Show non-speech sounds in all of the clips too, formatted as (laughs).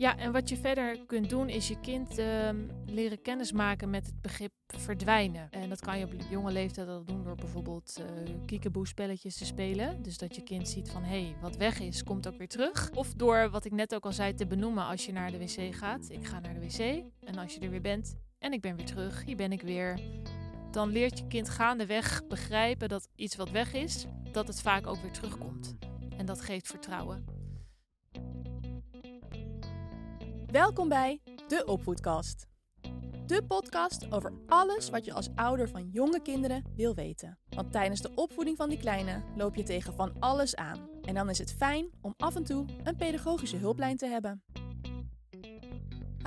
Ja, en wat je verder kunt doen is je kind ehm, leren kennismaken met het begrip verdwijnen. En dat kan je op jonge leeftijd al doen door bijvoorbeeld uh, kiekeboe-spelletjes te spelen. Dus dat je kind ziet van, hé, hey, wat weg is, komt ook weer terug. Of door, wat ik net ook al zei, te benoemen als je naar de wc gaat. Ik ga naar de wc. En als je er weer bent en ik ben weer terug, hier ben ik weer. Dan leert je kind gaandeweg begrijpen dat iets wat weg is, dat het vaak ook weer terugkomt. En dat geeft vertrouwen. Welkom bij de Opvoedkast. De podcast over alles wat je als ouder van jonge kinderen wil weten. Want tijdens de opvoeding van die kleine loop je tegen van alles aan. En dan is het fijn om af en toe een pedagogische hulplijn te hebben.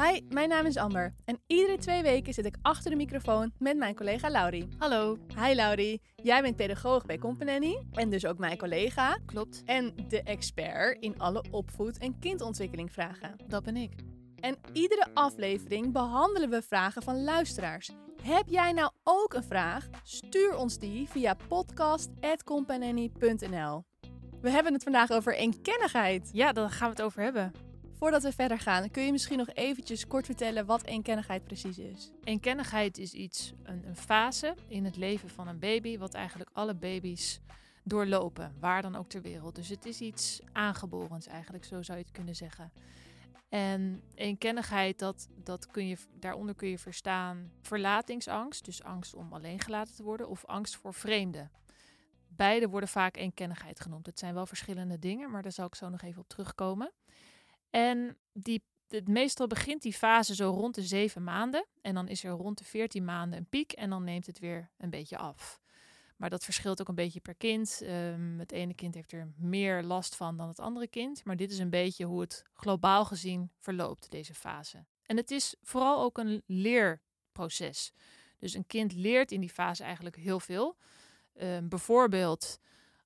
Hi, mijn naam is Amber en iedere twee weken zit ik achter de microfoon met mijn collega Laurie. Hallo. Hi Laurie, jij bent pedagoog bij Companany en dus ook mijn collega. Klopt. En de expert in alle opvoed- en kindontwikkelingvragen. Dat ben ik. En iedere aflevering behandelen we vragen van luisteraars. Heb jij nou ook een vraag? Stuur ons die via podcast.companany.nl. We hebben het vandaag over eenkennigheid. Ja, daar gaan we het over hebben. Voordat we verder gaan, kun je misschien nog eventjes kort vertellen wat eenkennigheid precies is? Eenkennigheid is iets, een, een fase in het leven van een baby, wat eigenlijk alle baby's doorlopen, waar dan ook ter wereld. Dus het is iets aangeborens eigenlijk, zo zou je het kunnen zeggen. En eenkennigheid, dat, dat kun je, daaronder kun je verstaan verlatingsangst, dus angst om alleen gelaten te worden, of angst voor vreemden. Beide worden vaak eenkennigheid genoemd. Het zijn wel verschillende dingen, maar daar zal ik zo nog even op terugkomen. En die, het, meestal begint die fase zo rond de zeven maanden. En dan is er rond de veertien maanden een piek en dan neemt het weer een beetje af. Maar dat verschilt ook een beetje per kind. Um, het ene kind heeft er meer last van dan het andere kind. Maar dit is een beetje hoe het globaal gezien verloopt, deze fase. En het is vooral ook een leerproces. Dus een kind leert in die fase eigenlijk heel veel. Um, bijvoorbeeld,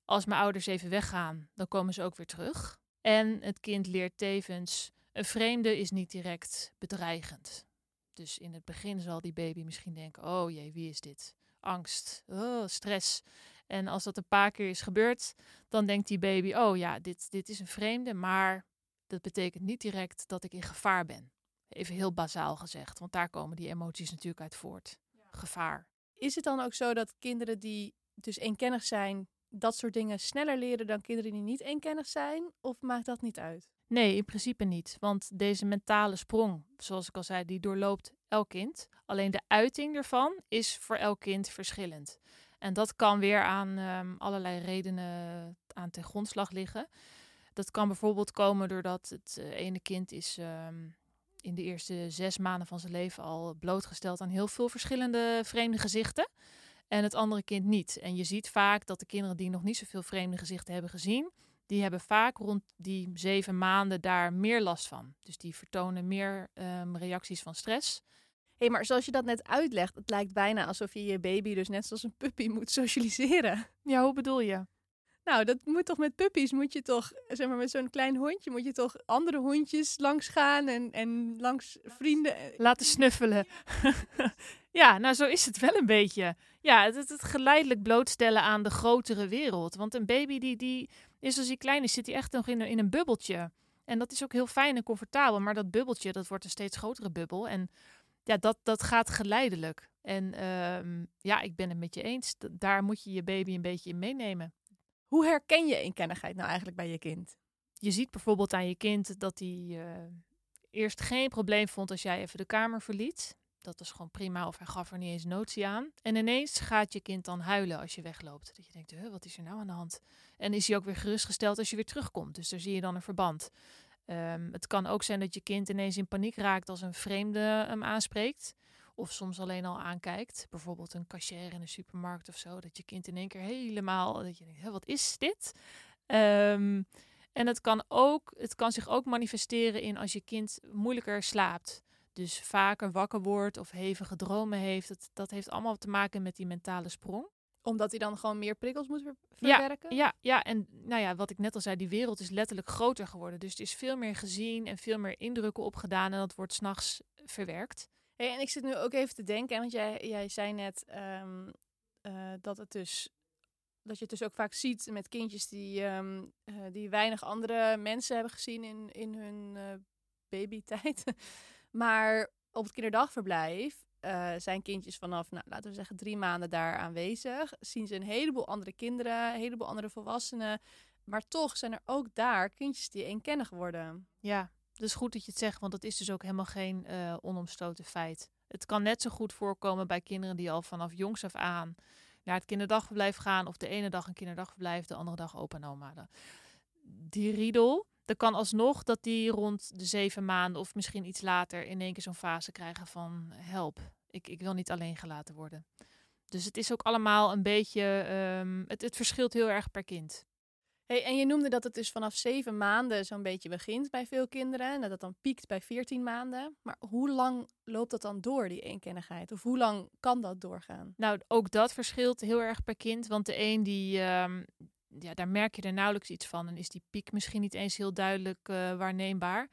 als mijn ouders even weggaan, dan komen ze ook weer terug. En het kind leert tevens, een vreemde is niet direct bedreigend. Dus in het begin zal die baby misschien denken: oh jee, wie is dit? Angst, oh, stress. En als dat een paar keer is gebeurd, dan denkt die baby: oh ja, dit, dit is een vreemde, maar dat betekent niet direct dat ik in gevaar ben. Even heel bazaal gezegd, want daar komen die emoties natuurlijk uit voort. Gevaar. Is het dan ook zo dat kinderen die dus eenkennig zijn, dat soort dingen sneller leren dan kinderen die niet eenkennig zijn? Of maakt dat niet uit? Nee, in principe niet. Want deze mentale sprong, zoals ik al zei, die doorloopt elk kind. Alleen de uiting ervan is voor elk kind verschillend. En dat kan weer aan um, allerlei redenen aan ten grondslag liggen. Dat kan bijvoorbeeld komen doordat het uh, ene kind is um, in de eerste zes maanden van zijn leven al blootgesteld aan heel veel verschillende vreemde gezichten. En het andere kind niet. En je ziet vaak dat de kinderen die nog niet zoveel vreemde gezichten hebben gezien, die hebben vaak rond die zeven maanden daar meer last van. Dus die vertonen meer um, reacties van stress. Hé, hey, maar zoals je dat net uitlegt, het lijkt bijna alsof je je baby dus net zoals een puppy moet socialiseren. Ja, hoe bedoel je? Nou, dat moet toch met puppies, moet je toch, zeg maar met zo'n klein hondje, moet je toch andere hondjes langs gaan en, en langs vrienden. Laten snuffelen. (laughs) ja, nou zo is het wel een beetje. Ja, het, het, geleidelijk blootstellen aan de grotere wereld. Want een baby die, die is als hij klein is, zit hij echt nog in een, in een bubbeltje. En dat is ook heel fijn en comfortabel. Maar dat bubbeltje, dat wordt een steeds grotere bubbel. En ja, dat, dat gaat geleidelijk. En uh, ja, ik ben het met je eens. Daar moet je je baby een beetje in meenemen. Hoe herken je eenkennigheid nou eigenlijk bij je kind? Je ziet bijvoorbeeld aan je kind dat hij uh, eerst geen probleem vond als jij even de kamer verliet. Dat is gewoon prima, of hij gaf er niet eens notie aan. En ineens gaat je kind dan huilen als je wegloopt. Dat je denkt, huh, wat is er nou aan de hand? En is hij ook weer gerustgesteld als je weer terugkomt. Dus daar zie je dan een verband. Um, het kan ook zijn dat je kind ineens in paniek raakt als een vreemde hem aanspreekt. Of soms alleen al aankijkt. Bijvoorbeeld een cashier in een supermarkt of zo. Dat je kind in één keer helemaal. Dat je denkt, wat is dit? Um, en het kan, ook, het kan zich ook manifesteren in als je kind moeilijker slaapt. Dus vaker wakker wordt of hevige dromen heeft. Dat, dat heeft allemaal te maken met die mentale sprong omdat hij dan gewoon meer prikkels moet verwerken? Ja, ja, ja, en nou ja, wat ik net al zei, die wereld is letterlijk groter geworden. Dus er is veel meer gezien en veel meer indrukken opgedaan en dat wordt s'nachts verwerkt. En ik zit nu ook even te denken, want jij, jij zei net um, uh, dat het dus dat je het dus ook vaak ziet met kindjes die, um, uh, die weinig andere mensen hebben gezien in, in hun uh, babytijd. (laughs) maar op het kinderdagverblijf zijn kindjes vanaf, nou, laten we zeggen, drie maanden daar aanwezig. Zien ze een heleboel andere kinderen, een heleboel andere volwassenen. Maar toch zijn er ook daar kindjes die eenkennig worden. Ja, dat is goed dat je het zegt, want dat is dus ook helemaal geen uh, onomstoten feit. Het kan net zo goed voorkomen bij kinderen die al vanaf jongs af aan naar het kinderdagverblijf gaan. Of de ene dag een kinderdagverblijf, de andere dag opa en. Die riedel, dan kan alsnog dat die rond de zeven maanden of misschien iets later in één keer zo'n fase krijgen van help. Ik, ik wil niet alleen gelaten worden. Dus het is ook allemaal een beetje, um, het, het verschilt heel erg per kind. Hey, en je noemde dat het dus vanaf zeven maanden zo'n beetje begint bij veel kinderen. En dat het dan piekt bij veertien maanden. Maar hoe lang loopt dat dan door, die eenkennigheid? Of hoe lang kan dat doorgaan? Nou, ook dat verschilt heel erg per kind. Want de een, die, um, ja, daar merk je er nauwelijks iets van. En is die piek misschien niet eens heel duidelijk uh, waarneembaar.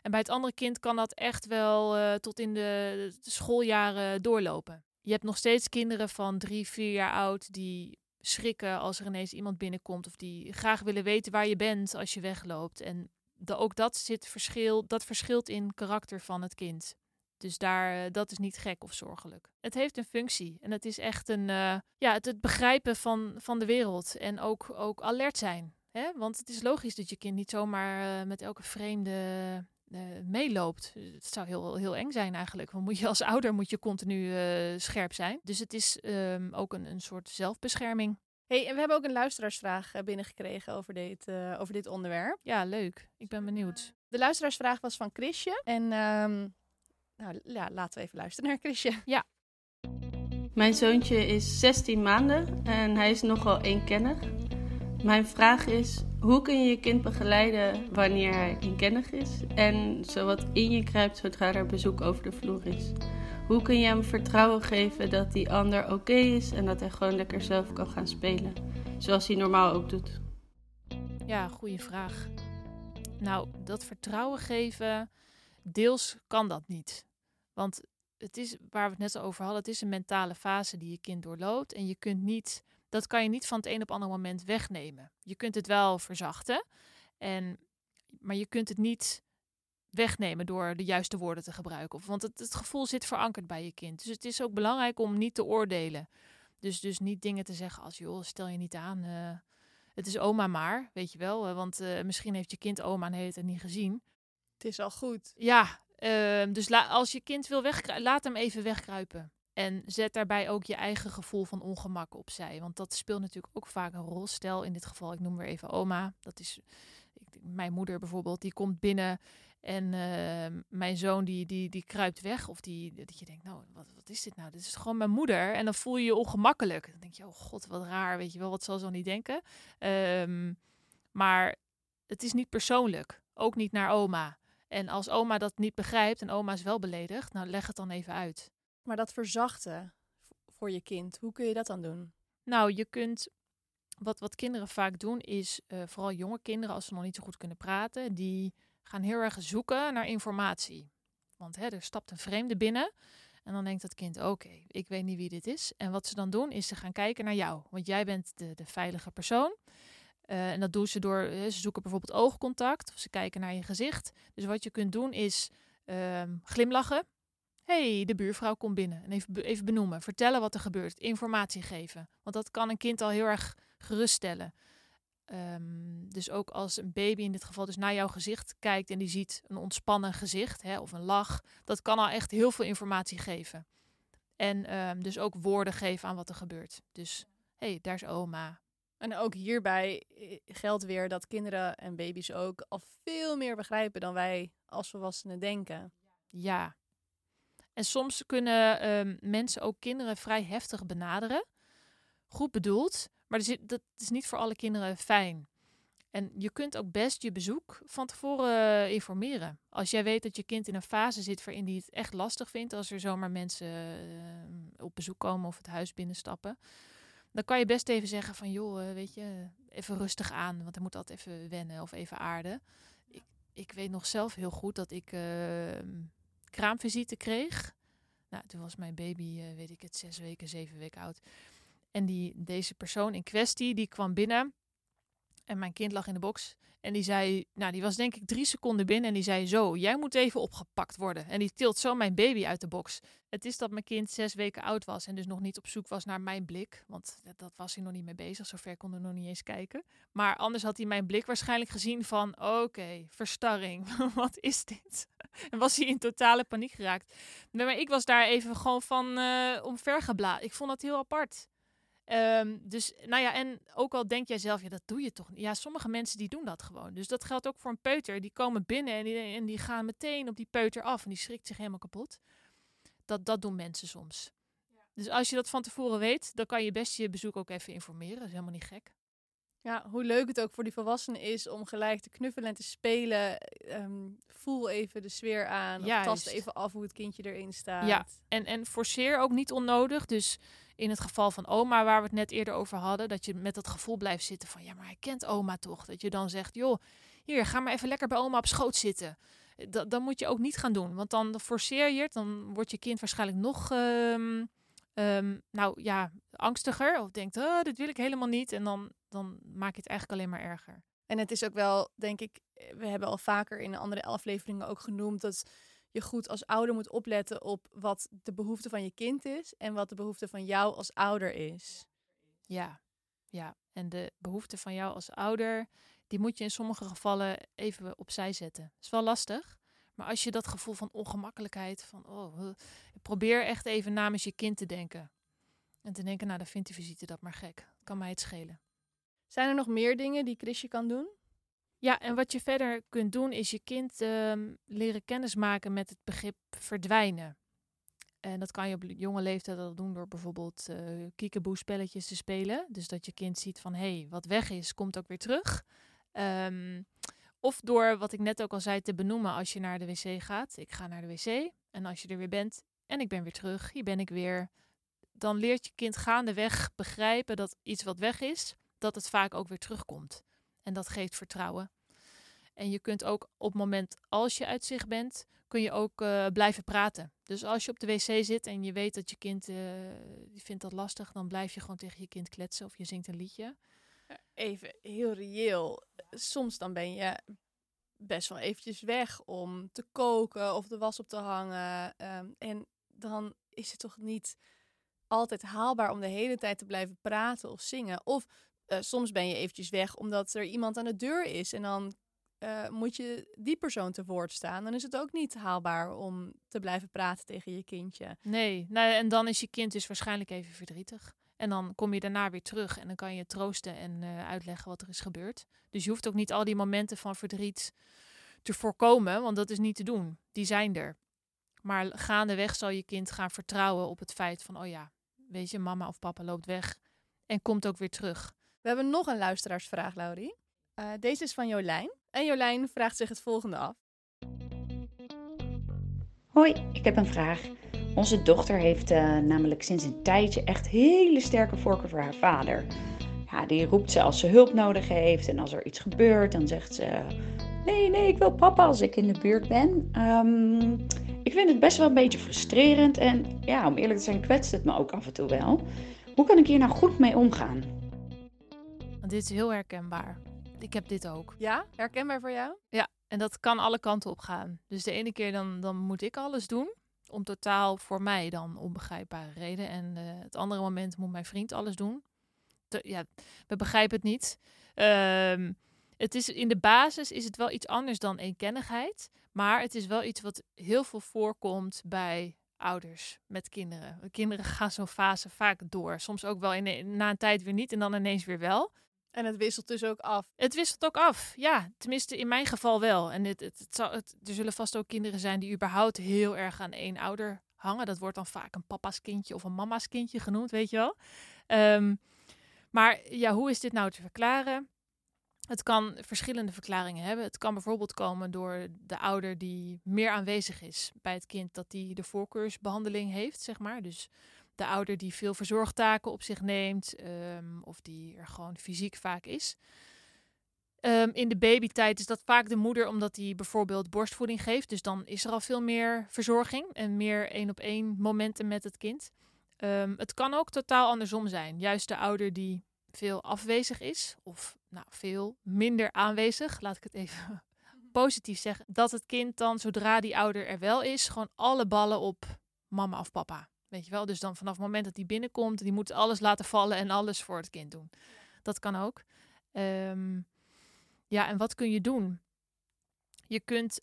En bij het andere kind kan dat echt wel uh, tot in de schooljaren doorlopen. Je hebt nog steeds kinderen van drie, vier jaar oud die schrikken als er ineens iemand binnenkomt of die graag willen weten waar je bent als je wegloopt. En de, ook dat zit verschil, dat verschilt in karakter van het kind. Dus daar, dat is niet gek of zorgelijk. Het heeft een functie en het is echt een, uh, ja, het, begrijpen van, van de wereld en ook, ook alert zijn. Hè? Want het is logisch dat je kind niet zomaar uh, met elke vreemde uh, meeloopt. Het zou heel, heel eng zijn eigenlijk. Want moet je als ouder moet je continu uh, scherp zijn. Dus het is um, ook een, een soort zelfbescherming. Hey, en we hebben ook een luisteraarsvraag binnengekregen over dit, uh, over dit onderwerp. Ja, leuk. Ik ben benieuwd. De luisteraarsvraag was van Chrisje. En um, nou, ja, laten we even luisteren naar Chrisje. Ja. Mijn zoontje is 16 maanden en hij is nogal eenkennig. Mijn vraag is: hoe kun je je kind begeleiden wanneer hij inkennig is en zowat in je kruipt zodra er bezoek over de vloer is? Hoe kun je hem vertrouwen geven dat die ander oké is en dat hij gewoon lekker zelf kan gaan spelen, zoals hij normaal ook doet? Ja, goede vraag. Nou, dat vertrouwen geven, deels kan dat niet. Want het is waar we het net over hadden, het is een mentale fase die je kind doorloopt en je kunt niet dat kan je niet van het een op het andere moment wegnemen. Je kunt het wel verzachten, en, maar je kunt het niet wegnemen door de juiste woorden te gebruiken. Want het, het gevoel zit verankerd bij je kind. Dus het is ook belangrijk om niet te oordelen. Dus, dus niet dingen te zeggen als, joh, stel je niet aan. Uh, het is oma maar, weet je wel. Uh, want uh, misschien heeft je kind oma een hele tijd niet gezien. Het is al goed. Ja, ehm, dus als je kind wil wegkruipen, laat hem even wegkruipen. En zet daarbij ook je eigen gevoel van ongemak opzij. Want dat speelt natuurlijk ook vaak een rol. Stel in dit geval, ik noem weer even oma. Dat is ik, mijn moeder bijvoorbeeld. Die komt binnen en uh, mijn zoon die, die, die kruipt weg. Of die, dat je denkt, nou, wat, wat is dit nou? Dit is gewoon mijn moeder. En dan voel je je ongemakkelijk. Dan denk je, oh god, wat raar. Weet je wel, wat zal ze dan niet denken? Um, maar het is niet persoonlijk. Ook niet naar oma. En als oma dat niet begrijpt en oma is wel beledigd, nou leg het dan even uit. Maar dat verzachten voor je kind, hoe kun je dat dan doen? Nou, je kunt. Wat, wat kinderen vaak doen is, uh, vooral jonge kinderen, als ze nog niet zo goed kunnen praten, die gaan heel erg zoeken naar informatie. Want hè, er stapt een vreemde binnen. En dan denkt dat kind, oké, ik weet niet wie dit is. En wat ze dan doen, is ze gaan kijken naar jou. Want jij bent de, de veilige persoon. Uh, en dat doen ze door, uh, ze zoeken bijvoorbeeld oogcontact. Of ze kijken naar je gezicht. Dus wat je kunt doen is uh, glimlachen hey, de buurvrouw komt binnen. En even, even benoemen, vertellen wat er gebeurt, informatie geven. Want dat kan een kind al heel erg geruststellen. Um, dus ook als een baby in dit geval dus naar jouw gezicht kijkt en die ziet een ontspannen gezicht hè, of een lach, dat kan al echt heel veel informatie geven. En um, dus ook woorden geven aan wat er gebeurt. Dus hé, hey, daar is oma. En ook hierbij eh, geldt weer dat kinderen en baby's ook al veel meer begrijpen dan wij als volwassenen denken. Ja, en soms kunnen um, mensen ook kinderen vrij heftig benaderen. Goed bedoeld, maar dat is niet voor alle kinderen fijn. En je kunt ook best je bezoek van tevoren informeren. Als jij weet dat je kind in een fase zit waarin hij het echt lastig vindt als er zomaar mensen uh, op bezoek komen of het huis binnenstappen. Dan kan je best even zeggen van joh, uh, weet je, even rustig aan, want hij moet altijd even wennen of even aarden. Ik, ik weet nog zelf heel goed dat ik uh, kraamvisite kreeg. Nou, toen was mijn baby, uh, weet ik het, zes weken, zeven weken oud. En die, deze persoon in kwestie, die kwam binnen En mijn kind lag in de box. En die zei, nou, die was denk ik drie seconden binnen. En die zei zo, jij moet even opgepakt worden. En die tilt zo mijn baby uit de box. Het is dat mijn kind zes weken oud was. En dus nog niet op zoek was naar mijn blik. Want dat, was hij nog niet mee bezig. Zover kon hij nog niet eens kijken. Maar anders had hij mijn blik waarschijnlijk gezien van... Oké, verstarring. (laughs) Wat is dit? (laughs) En was hij in totale paniek geraakt. Maar ik was daar even gewoon van uh, omvergeblazen. Ik vond dat heel apart. Um, dus nou ja, en ook al denk jij zelf, ja, dat doe je toch niet. Ja, sommige mensen die doen dat gewoon. Dus dat geldt ook voor een peuter. Die komen binnen en die, en die gaan meteen op die peuter af en die schrikt zich helemaal kapot. Dat, dat doen mensen soms. Ja. Dus als je dat van tevoren weet, dan kan je best je bezoek ook even informeren. Dat is helemaal niet gek. Ja, hoe leuk het ook voor die volwassenen is om gelijk te knuffelen en te spelen. Um, voel even de sfeer aan. Ja, tast even af hoe het kindje erin staat. Ja, en, en forceer ook niet onnodig. Dus in het geval van oma, waar we het net eerder over hadden, dat je met dat gevoel blijft zitten van ja, maar hij kent oma toch. Dat je dan zegt, joh, hier, ga maar even lekker bij oma op schoot zitten. Dat, dan moet je ook niet gaan doen, want dan forceer je het, dan wordt je kind waarschijnlijk nog, um, um, nou ja, angstiger. Of denkt, oh, dit wil ik helemaal niet. En dan, dan maak je het eigenlijk alleen maar erger. En het is ook wel, denk ik, we hebben al vaker in andere afleveringen ook genoemd dat je goed als ouder moet opletten op wat de behoefte van je kind is en wat de behoefte van jou als ouder is. Ja, ja. En de behoefte van jou als ouder, die moet je in sommige gevallen even opzij zetten. Dat is wel lastig. Maar als je dat gevoel van ongemakkelijkheid, van oh, probeer echt even namens je kind te denken. En te denken, nou, dan vindt die visite dat maar gek. Kan mij het schelen. Zijn er nog meer dingen die Chrisje kan doen? Ja, en wat je verder kunt doen is je kind um, leren kennismaken met het begrip verdwijnen. En dat kan je op jonge leeftijd al doen door bijvoorbeeld uh, kiekeboe-spelletjes te spelen. Dus dat je kind ziet van, hé, hey, wat weg is, komt ook weer terug. Um, of door, wat ik net ook al zei, te benoemen als je naar de wc gaat. Ik ga naar de wc en als je er weer bent en ik ben weer terug, hier ben ik weer. Dan leert je kind gaandeweg begrijpen dat iets wat weg is, dat het vaak ook weer terugkomt. En dat geeft vertrouwen. En je kunt ook op het moment als je uit zich bent, kun je ook uh, blijven praten. Dus als je op de wc zit en je weet dat je kind uh, die vindt dat lastig, dan blijf je gewoon tegen je kind kletsen of je zingt een liedje. Even heel reëel. Soms dan ben je best wel eventjes weg om te koken of de was op te hangen. Um, en dan is het toch niet altijd haalbaar om de hele tijd te blijven praten of zingen. Of uh, soms ben je eventjes weg omdat er iemand aan de deur is en dan uh, moet je die persoon te woord staan. Dan is het ook niet haalbaar om te blijven praten tegen je kindje. Nee, nou, en dan is je kind dus waarschijnlijk even verdrietig. En dan kom je daarna weer terug en dan kan je troosten en uh, uitleggen wat er is gebeurd. Dus je hoeft ook niet al die momenten van verdriet te voorkomen, want dat is niet te doen. Die zijn er. Maar gaandeweg zal je kind gaan vertrouwen op het feit van, oh ja, weet je, mama of papa loopt weg en komt ook weer terug. We hebben nog een luisteraarsvraag, Laurie. Uh, deze is van Jolijn. En Jolijn vraagt zich het volgende af. Hoi, ik heb een vraag. Onze dochter heeft uh, namelijk sinds een tijdje echt hele sterke voorkeur voor haar vader. Ja, die roept ze als ze hulp nodig heeft en als er iets gebeurt, dan zegt ze: Nee, nee, ik wil papa als ik in de buurt ben. Um, ik vind het best wel een beetje frustrerend en ja, om eerlijk te zijn, kwetst het me ook af en toe wel. Hoe kan ik hier nou goed mee omgaan? Dit is heel herkenbaar. Ik heb dit ook. Ja, herkenbaar voor jou? Ja, en dat kan alle kanten op gaan. Dus de ene keer dan, dan moet ik alles doen. Om totaal voor mij dan onbegrijpbare reden. En uh, het andere moment moet mijn vriend alles doen. ja, we begrijpen het niet. Um, het is, in de basis is het wel iets anders dan eenkennigheid. Maar het is wel iets wat heel veel voorkomt bij ouders met kinderen. Kinderen gaan zo'n fase vaak door. Soms ook wel in, na een tijd weer niet en dan ineens weer wel. En het wisselt dus ook af. Het wisselt ook af, ja. Tenminste, in mijn geval wel. En het, het, het, zal, het, er zullen vast ook kinderen zijn die überhaupt heel erg aan één ouder hangen. Dat wordt dan vaak een papa's kindje of een mama's kindje genoemd, weet je wel. Um, maar ja, hoe is dit nou te verklaren? Het kan verschillende verklaringen hebben. Het kan bijvoorbeeld komen door de ouder die meer aanwezig is bij het kind, dat die de voorkeursbehandeling heeft, zeg maar. Dus de ouder die veel verzorgtaken op zich neemt, um, of die er gewoon fysiek vaak is. Um, in de babytijd is dat vaak de moeder, omdat die bijvoorbeeld borstvoeding geeft. Dus dan is er al veel meer verzorging en meer één op één momenten met het kind. Um, het kan ook totaal andersom zijn. Juist de ouder die veel afwezig is, of nou, veel minder aanwezig. Laat ik het even (laughs) positief zeggen. Dat het kind dan, zodra die ouder er wel is, gewoon alle ballen op mama of papa. Weet je wel? Dus dan vanaf het moment dat die binnenkomt, die moet alles laten vallen en alles voor het kind doen. Dat kan ook. Ehm, ja, en wat kun je doen? Je kunt,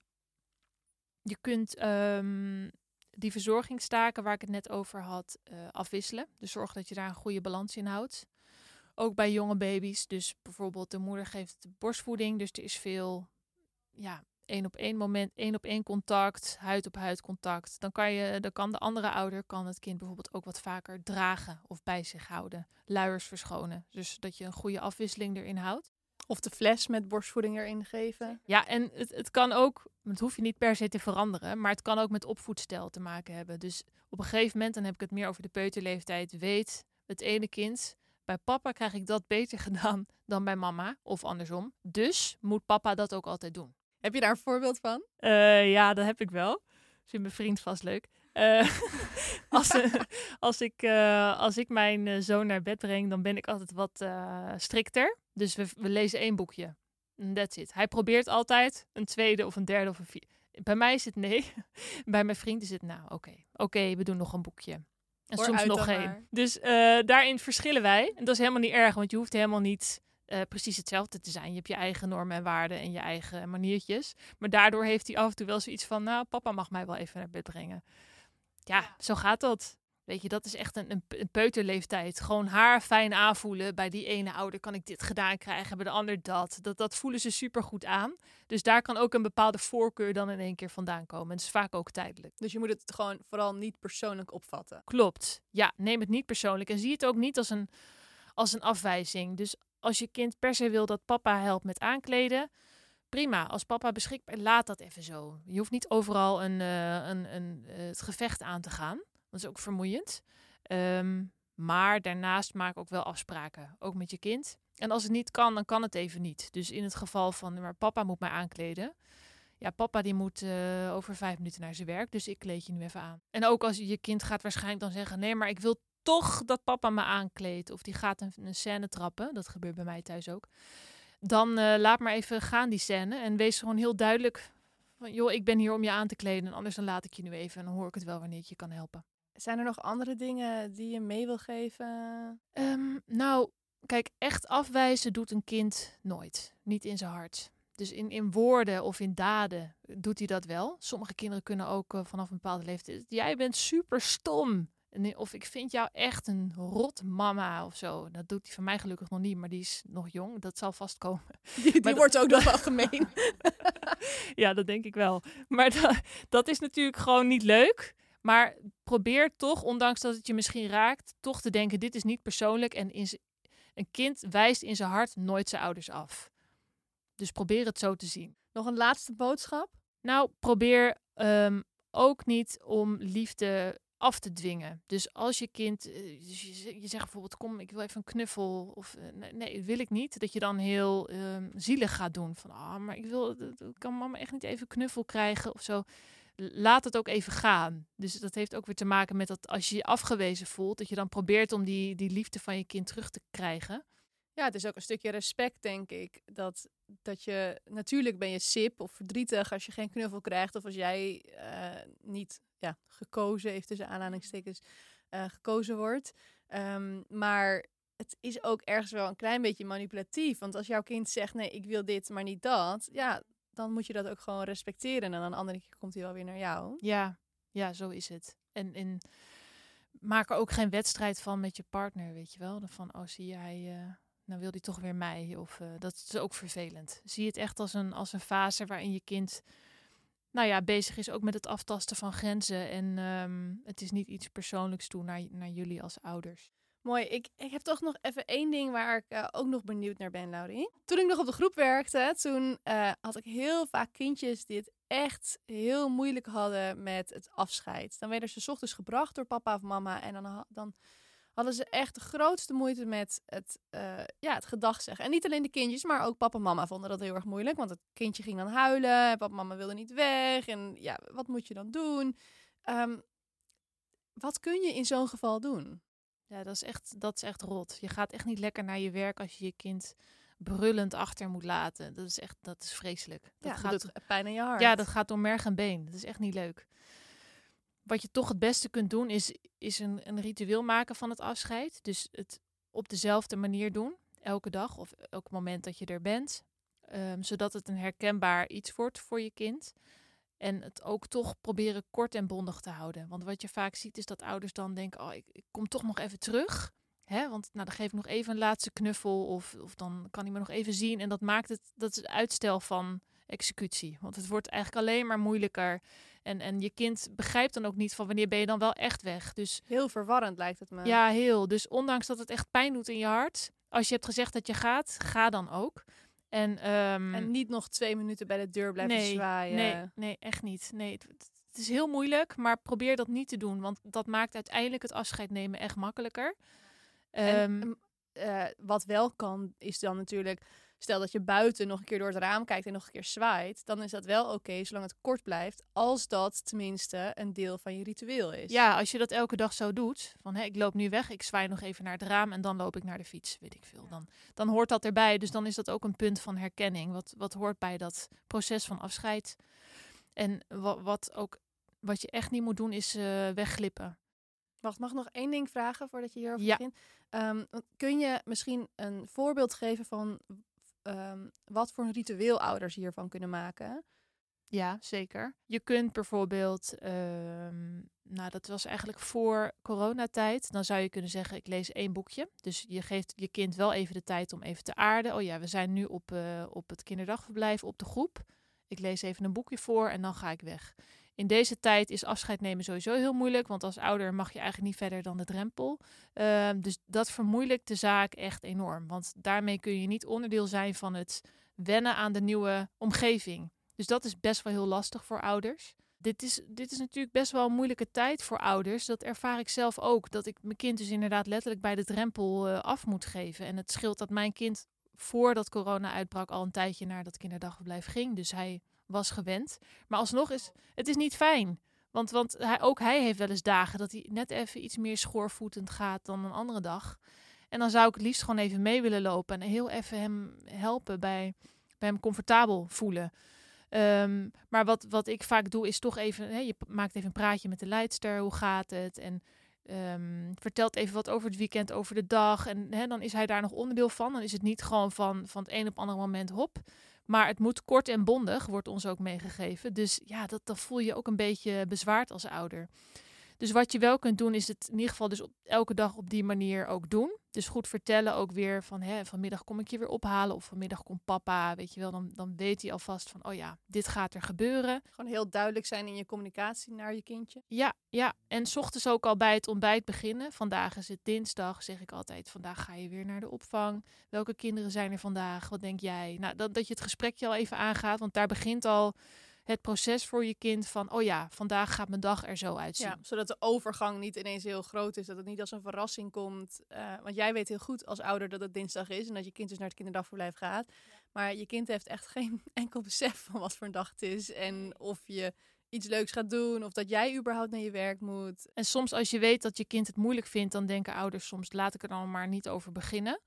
je kunt ehm, die verzorgingstaken waar ik het net over had eh, afwisselen. Dus zorg dat je daar een goede balans in houdt. Ook bij jonge baby's. Dus bijvoorbeeld de moeder geeft borstvoeding. Dus er is veel ja, één op één moment, één op één contact, huid op huid contact. Dan kan, je, dan kan de andere ouder kan het kind bijvoorbeeld ook wat vaker dragen of bij zich houden. Luiers verschonen. Dus dat je een goede afwisseling erin houdt. Of de fles met borstvoeding erin geven. Ja, en het, het kan ook, het hoef je niet per se te veranderen, maar het kan ook met opvoedstijl te maken hebben. Dus op een gegeven moment, dan heb ik het meer over de peuterleeftijd, weet het ene kind, bij papa krijg ik dat beter (laughs) gedaan dan bij mama, of andersom. Dus moet papa dat ook altijd doen. Heb je daar een voorbeeld van? Uh, ja, dat heb ik wel. Vindt mijn vriend vast leuk. Uh, (laughs) als, uh, als, ik, als ik mijn zoon naar bed breng, dan ben ik altijd wat strikter. Dus we, we lezen één boekje. That's it. Hij probeert altijd een tweede of een derde of een vierde. Bij mij is het nee. (laughs) Bij mijn vriend is het nou, oké. Okay. Oké, we doen nog een boekje. En Hoor soms nog geen. Dus daarin verschillen wij. En dat is helemaal niet erg, want je hoeft helemaal niet uh, precies hetzelfde te zijn. Je hebt je eigen normen en waarden en je eigen maniertjes. Maar daardoor heeft hij af en toe wel zoiets van, nou, papa mag mij wel even naar bed brengen. Ja, zo gaat dat. Weet je, dat is echt een, een, peuterleeftijd. Gewoon haar fijn aanvoelen. Bij die ene ouder kan ik dit gedaan krijgen, bij de ander dat. Dat, dat voelen ze super goed aan. Dus daar kan ook een bepaalde voorkeur dan in één keer vandaan komen. En het is vaak ook tijdelijk. Dus je moet het gewoon vooral niet persoonlijk opvatten. Klopt. Ja, neem het niet persoonlijk. En zie het ook niet als een, als een afwijzing. Dus als je kind per se wil dat papa helpt met aankleden, prima. Als papa beschikbaar, laat dat even zo. Je hoeft niet overal een, uh, een, een, uh, het gevecht aan te gaan. Dat is ook vermoeiend. Um, maar daarnaast maak ook wel afspraken, ook met je kind. En als het niet kan, dan kan het even niet. Dus in het geval van, maar papa moet mij aankleden. Ja, papa die moet uh, over vijf minuten naar zijn werk, dus ik kleed je nu even aan. En ook als je kind gaat waarschijnlijk dan zeggen, nee, maar ik wil toch dat papa me aankleedt of die gaat een, een scène trappen, dat gebeurt bij mij thuis ook, dan uh, laat maar even gaan die scène en wees gewoon heel duidelijk van, joh, ik ben hier om je aan te kleden en anders dan laat ik je nu even en dan hoor ik het wel wanneer ik je kan helpen. Zijn er nog andere dingen die je mee wil geven? Um, nou, kijk, echt afwijzen doet een kind nooit. Niet in zijn hart. Dus in, in woorden of in daden doet hij dat wel. Sommige kinderen kunnen ook uh, vanaf een bepaalde leeftijd. Jij bent super stom. Of ik vind jou echt een rot mama of zo. Dat doet hij van mij gelukkig nog niet, maar die is nog jong. Dat zal vast komen. (laughs) Die, die wordt ook nog wel gemeen. (laughs) ja, dat denk ik wel. Maar dat, dat is natuurlijk gewoon niet leuk. Maar probeer toch, ondanks dat het je misschien raakt, toch te denken: dit is niet persoonlijk. En in een kind wijst in zijn hart nooit zijn ouders af. Dus probeer het zo te zien. Nog een laatste boodschap? Nou, probeer um, ook niet om liefde af te dwingen. Dus als je kind, dus je, zegt bijvoorbeeld, kom, ik wil even een knuffel. Of nee, nee wil ik niet. Dat je dan heel um, zielig gaat doen. Van, ah, maar ik wil, kan mama echt niet even knuffel krijgen of zo. Laat het ook even gaan. Dus dat heeft ook weer te maken met dat als je je afgewezen voelt, dat je dan probeert om die, die liefde van je kind terug te krijgen. Ja, het is ook een stukje respect, denk ik. Dat, dat je, natuurlijk ben je sip of verdrietig als je geen knuffel krijgt. Of als jij uh, niet ja, gekozen, heeft tussen aanhalingstekens, uh, gekozen wordt. Um, maar het is ook ergens wel een klein beetje manipulatief. Want als jouw kind zegt, nee, ik wil dit, maar niet dat. Ja, dan moet je dat ook gewoon respecteren. En dan een andere keer komt hij wel weer naar jou. Ja, ja, zo is het. En, en maak er ook geen wedstrijd van met je partner, weet je wel. Van, oh, zie jij... Uh nou wil hij toch weer mij. Of uh, dat is ook vervelend. Zie het echt als een, als een fase waarin je kind nou ja, bezig is ook met het aftasten van grenzen. En um, het is niet iets persoonlijks toe naar, naar jullie als ouders. Mooi. Ik, ik heb toch nog even één ding waar ik uh, ook nog benieuwd naar ben, Laurie. Toen ik nog op de groep werkte, toen uh, had ik heel vaak kindjes die het echt heel moeilijk hadden met het afscheid. Dan werden ze ochtends gebracht door papa of mama en dan, dan hadden ze echt de grootste moeite met het, uh, ja, het gedag zeggen. En niet alleen de kindjes, maar ook papa en mama vonden dat heel erg moeilijk. Want het kindje ging dan huilen, papa en mama wilden niet weg. En ja, wat moet je dan doen? Um, wat kun je in zo'n geval doen? Ja, dat is, echt, dat is echt rot. Je gaat echt niet lekker naar je werk als je je kind brullend achter moet laten. Dat is echt, dat is vreselijk. Dat ja, gaat, dat pijn in je hart. ja, dat gaat door merg en been. Dat is echt niet leuk. Wat je toch het beste kunt doen, is, is een, een ritueel maken van het afscheid. Dus het op dezelfde manier doen, elke dag of elk moment dat je er bent. Ehm, zodat het een herkenbaar iets wordt voor je kind. En het ook toch proberen kort en bondig te houden. Want wat je vaak ziet is dat ouders dan denken: Oh, ik, ik kom toch nog even terug. Hè? Want nou, dan geef ik nog even een laatste knuffel. Of, of dan kan hij me nog even zien. En dat maakt het, dat is het uitstel van executie. Want het wordt eigenlijk alleen maar moeilijker. En, en je kind begrijpt dan ook niet van wanneer ben je dan wel echt weg. Dus Heel verwarrend lijkt het me. ja, heel. Dus ondanks dat het echt pijn doet in je hart. Als je hebt gezegd dat je gaat, ga dan ook. En, ehm, En niet nog twee minuten bij de deur blijven nee, zwaaien. Nee, nee, echt niet. Nee, het, het is heel moeilijk, maar probeer dat niet te doen. Want dat maakt uiteindelijk het afscheid nemen echt makkelijker. En, Ehm, eh, wat wel kan, is dan natuurlijk... Stel dat je buiten nog een keer door het raam kijkt en nog een keer zwaait. Dan is dat wel oké, zolang het kort blijft. Als dat tenminste een deel van je ritueel is. ja, als je dat elke dag zo doet, van hé, ik loop nu weg, ik zwaai nog even naar het raam en dan loop ik naar de fiets, weet ik veel. Dan, dan hoort dat erbij. Dus dan is dat ook een punt van herkenning, wat, wat hoort bij dat proces van afscheid. En wat, wat ook, wat je echt niet moet doen, is eh, wegglippen. Wacht, mag ik nog één ding vragen voordat je hierover Ja. begint? Ehm, kun je misschien een voorbeeld geven van ehm, wat voor een ritueel ouders hiervan kunnen maken? Ja, zeker. Je kunt bijvoorbeeld, ehm, nou dat was eigenlijk voor coronatijd, dan zou je kunnen zeggen ik lees één boekje. Dus je geeft je kind wel even de tijd om even te aarden. Oh ja, we zijn nu op, eh, op het kinderdagverblijf, op de groep. Ik lees even een boekje voor en dan ga ik weg. In deze tijd is afscheid nemen sowieso heel moeilijk, want als ouder mag je eigenlijk niet verder dan de drempel. Ehm, dus dat vermoeilijkt de zaak echt enorm, want daarmee kun je niet onderdeel zijn van het wennen aan de nieuwe omgeving. Dus dat is best wel heel lastig voor ouders. Dit is, dit is natuurlijk best wel een moeilijke tijd voor ouders. Dat ervaar ik zelf ook. Dat ik mijn kind dus inderdaad letterlijk bij de drempel eh, af moet geven. En het scheelt dat mijn kind voordat corona uitbrak al een tijdje naar dat kinderdagverblijf ging. Dus hij was gewend. Maar alsnog is het is niet fijn. Want, want hij, ook hij heeft wel eens dagen dat hij net even iets meer schoorvoetend gaat dan een andere dag. En dan zou ik het liefst gewoon even mee willen lopen en heel even hem helpen bij, bij hem comfortabel voelen. Ehm, maar wat, wat ik vaak doe, is toch even, hè, je maakt even een praatje met de leidster, hoe gaat het? En ehm, vertelt even wat over het weekend, over de dag. En hè, dan is hij daar nog onderdeel van. Dan is het niet gewoon van, van het een op het andere moment hop. Maar het moet kort en bondig, wordt ons ook meegegeven. Dus ja, dat, voel je ook een beetje bezwaard als ouder. Dus wat je wel kunt doen, is het in ieder geval dus op, elke dag op die manier ook doen. Dus goed vertellen ook weer van hè, vanmiddag kom ik je weer ophalen of vanmiddag komt papa. Weet je wel, dan, dan weet hij alvast van oh ja, dit gaat er gebeuren. Gewoon heel duidelijk zijn in je communicatie naar je kindje. Ja, ja. En 's ochtends ook al bij het ontbijt beginnen. Vandaag is het dinsdag, zeg ik altijd. Vandaag ga je weer naar de opvang. Welke kinderen zijn er vandaag? Wat denk jij? Nou, dat, dat je het gesprekje al even aangaat. Want daar begint al het proces voor je kind van... oh ja, vandaag gaat mijn dag er zo uitzien. Ja, zodat de overgang niet ineens heel groot is. Dat het niet als een verrassing komt. Eh, want jij weet heel goed als ouder dat het dinsdag is. En dat je kind dus naar het kinderdagverblijf gaat. Maar je kind heeft echt geen (laughs) enkel besef van wat voor een dag het is. En of je iets leuks gaat doen. Of dat jij überhaupt naar je werk moet. En soms als je weet dat je kind het moeilijk vindt... dan denken ouders soms, laat ik er dan maar niet over beginnen.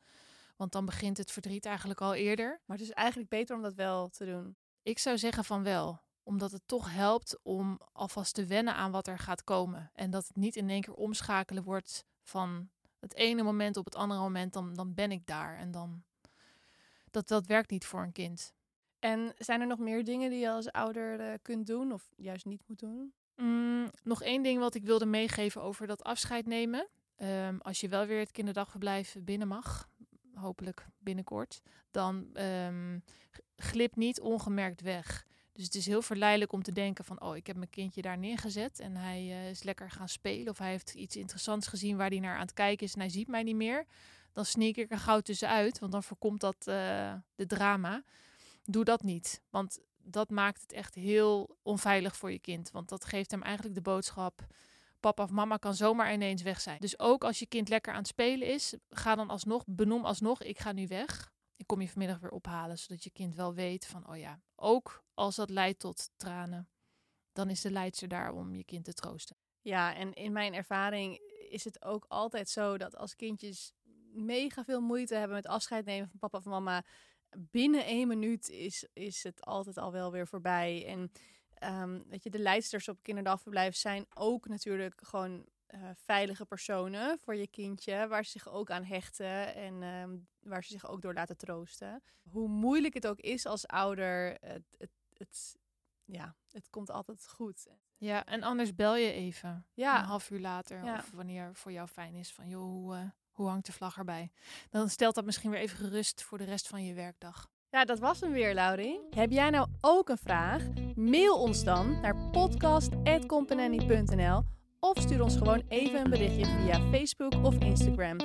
Want dan begint het verdriet eigenlijk al eerder. Maar het is eigenlijk beter om dat wel te doen. Ik zou zeggen van wel. Omdat het toch helpt om alvast te wennen aan wat er gaat komen. En dat het niet in één keer omschakelen wordt van het ene moment op het andere moment. Dan, dan ben ik daar. En dan. Dat, dat werkt niet voor een kind. En zijn er nog meer dingen die je als ouder eh, kunt doen? Of juist niet moet doen? Mm, nog één ding wat ik wilde meegeven over dat afscheid nemen. Ehm, als je wel weer het kinderdagverblijf binnen mag, hopelijk binnenkort, dan ehm, glip niet ongemerkt weg. Dus het is heel verleidelijk om te denken van, oh, ik heb mijn kindje daar neergezet en hij eh, is lekker gaan spelen of hij heeft iets interessants gezien waar hij naar aan het kijken is en hij ziet mij niet meer. Dan sneak ik er gauw tussenuit, want dan voorkomt dat eh, de drama. Doe dat niet, want dat maakt het echt heel onveilig voor je kind. Want dat geeft hem eigenlijk de boodschap: papa of mama kan zomaar ineens weg zijn. Dus ook als je kind lekker aan het spelen is, ga dan alsnog, benoem alsnog: ik ga nu weg. Kom je vanmiddag weer ophalen, zodat je kind wel weet van: oh ja, ook als dat leidt tot tranen, dan is de leidster daar om je kind te troosten. Ja, en in mijn ervaring is het ook altijd zo dat als kindjes mega veel moeite hebben met afscheid nemen van papa of mama, binnen één minuut is, is het altijd al wel weer voorbij. En ehm, weet je, de leidsters op kinderdagverblijf zijn ook natuurlijk gewoon eh, veilige personen voor je kindje, waar ze zich ook aan hechten en ehm, waar ze zich ook door laten troosten. Hoe moeilijk het ook is als ouder, het, het, het ja, het komt altijd goed. Ja, en anders bel je even. Ja. Een half uur later. Ja. Of wanneer voor jou fijn is. Van joh, hoe, eh, hoe hangt de vlag erbij? Dan stelt dat misschien weer even gerust voor de rest van je werkdag. Ja, dat was hem weer, Laurie. Heb jij nou ook een vraag? Mail ons dan naar podcast.companany.nl of stuur ons gewoon even een berichtje via Facebook of Instagram.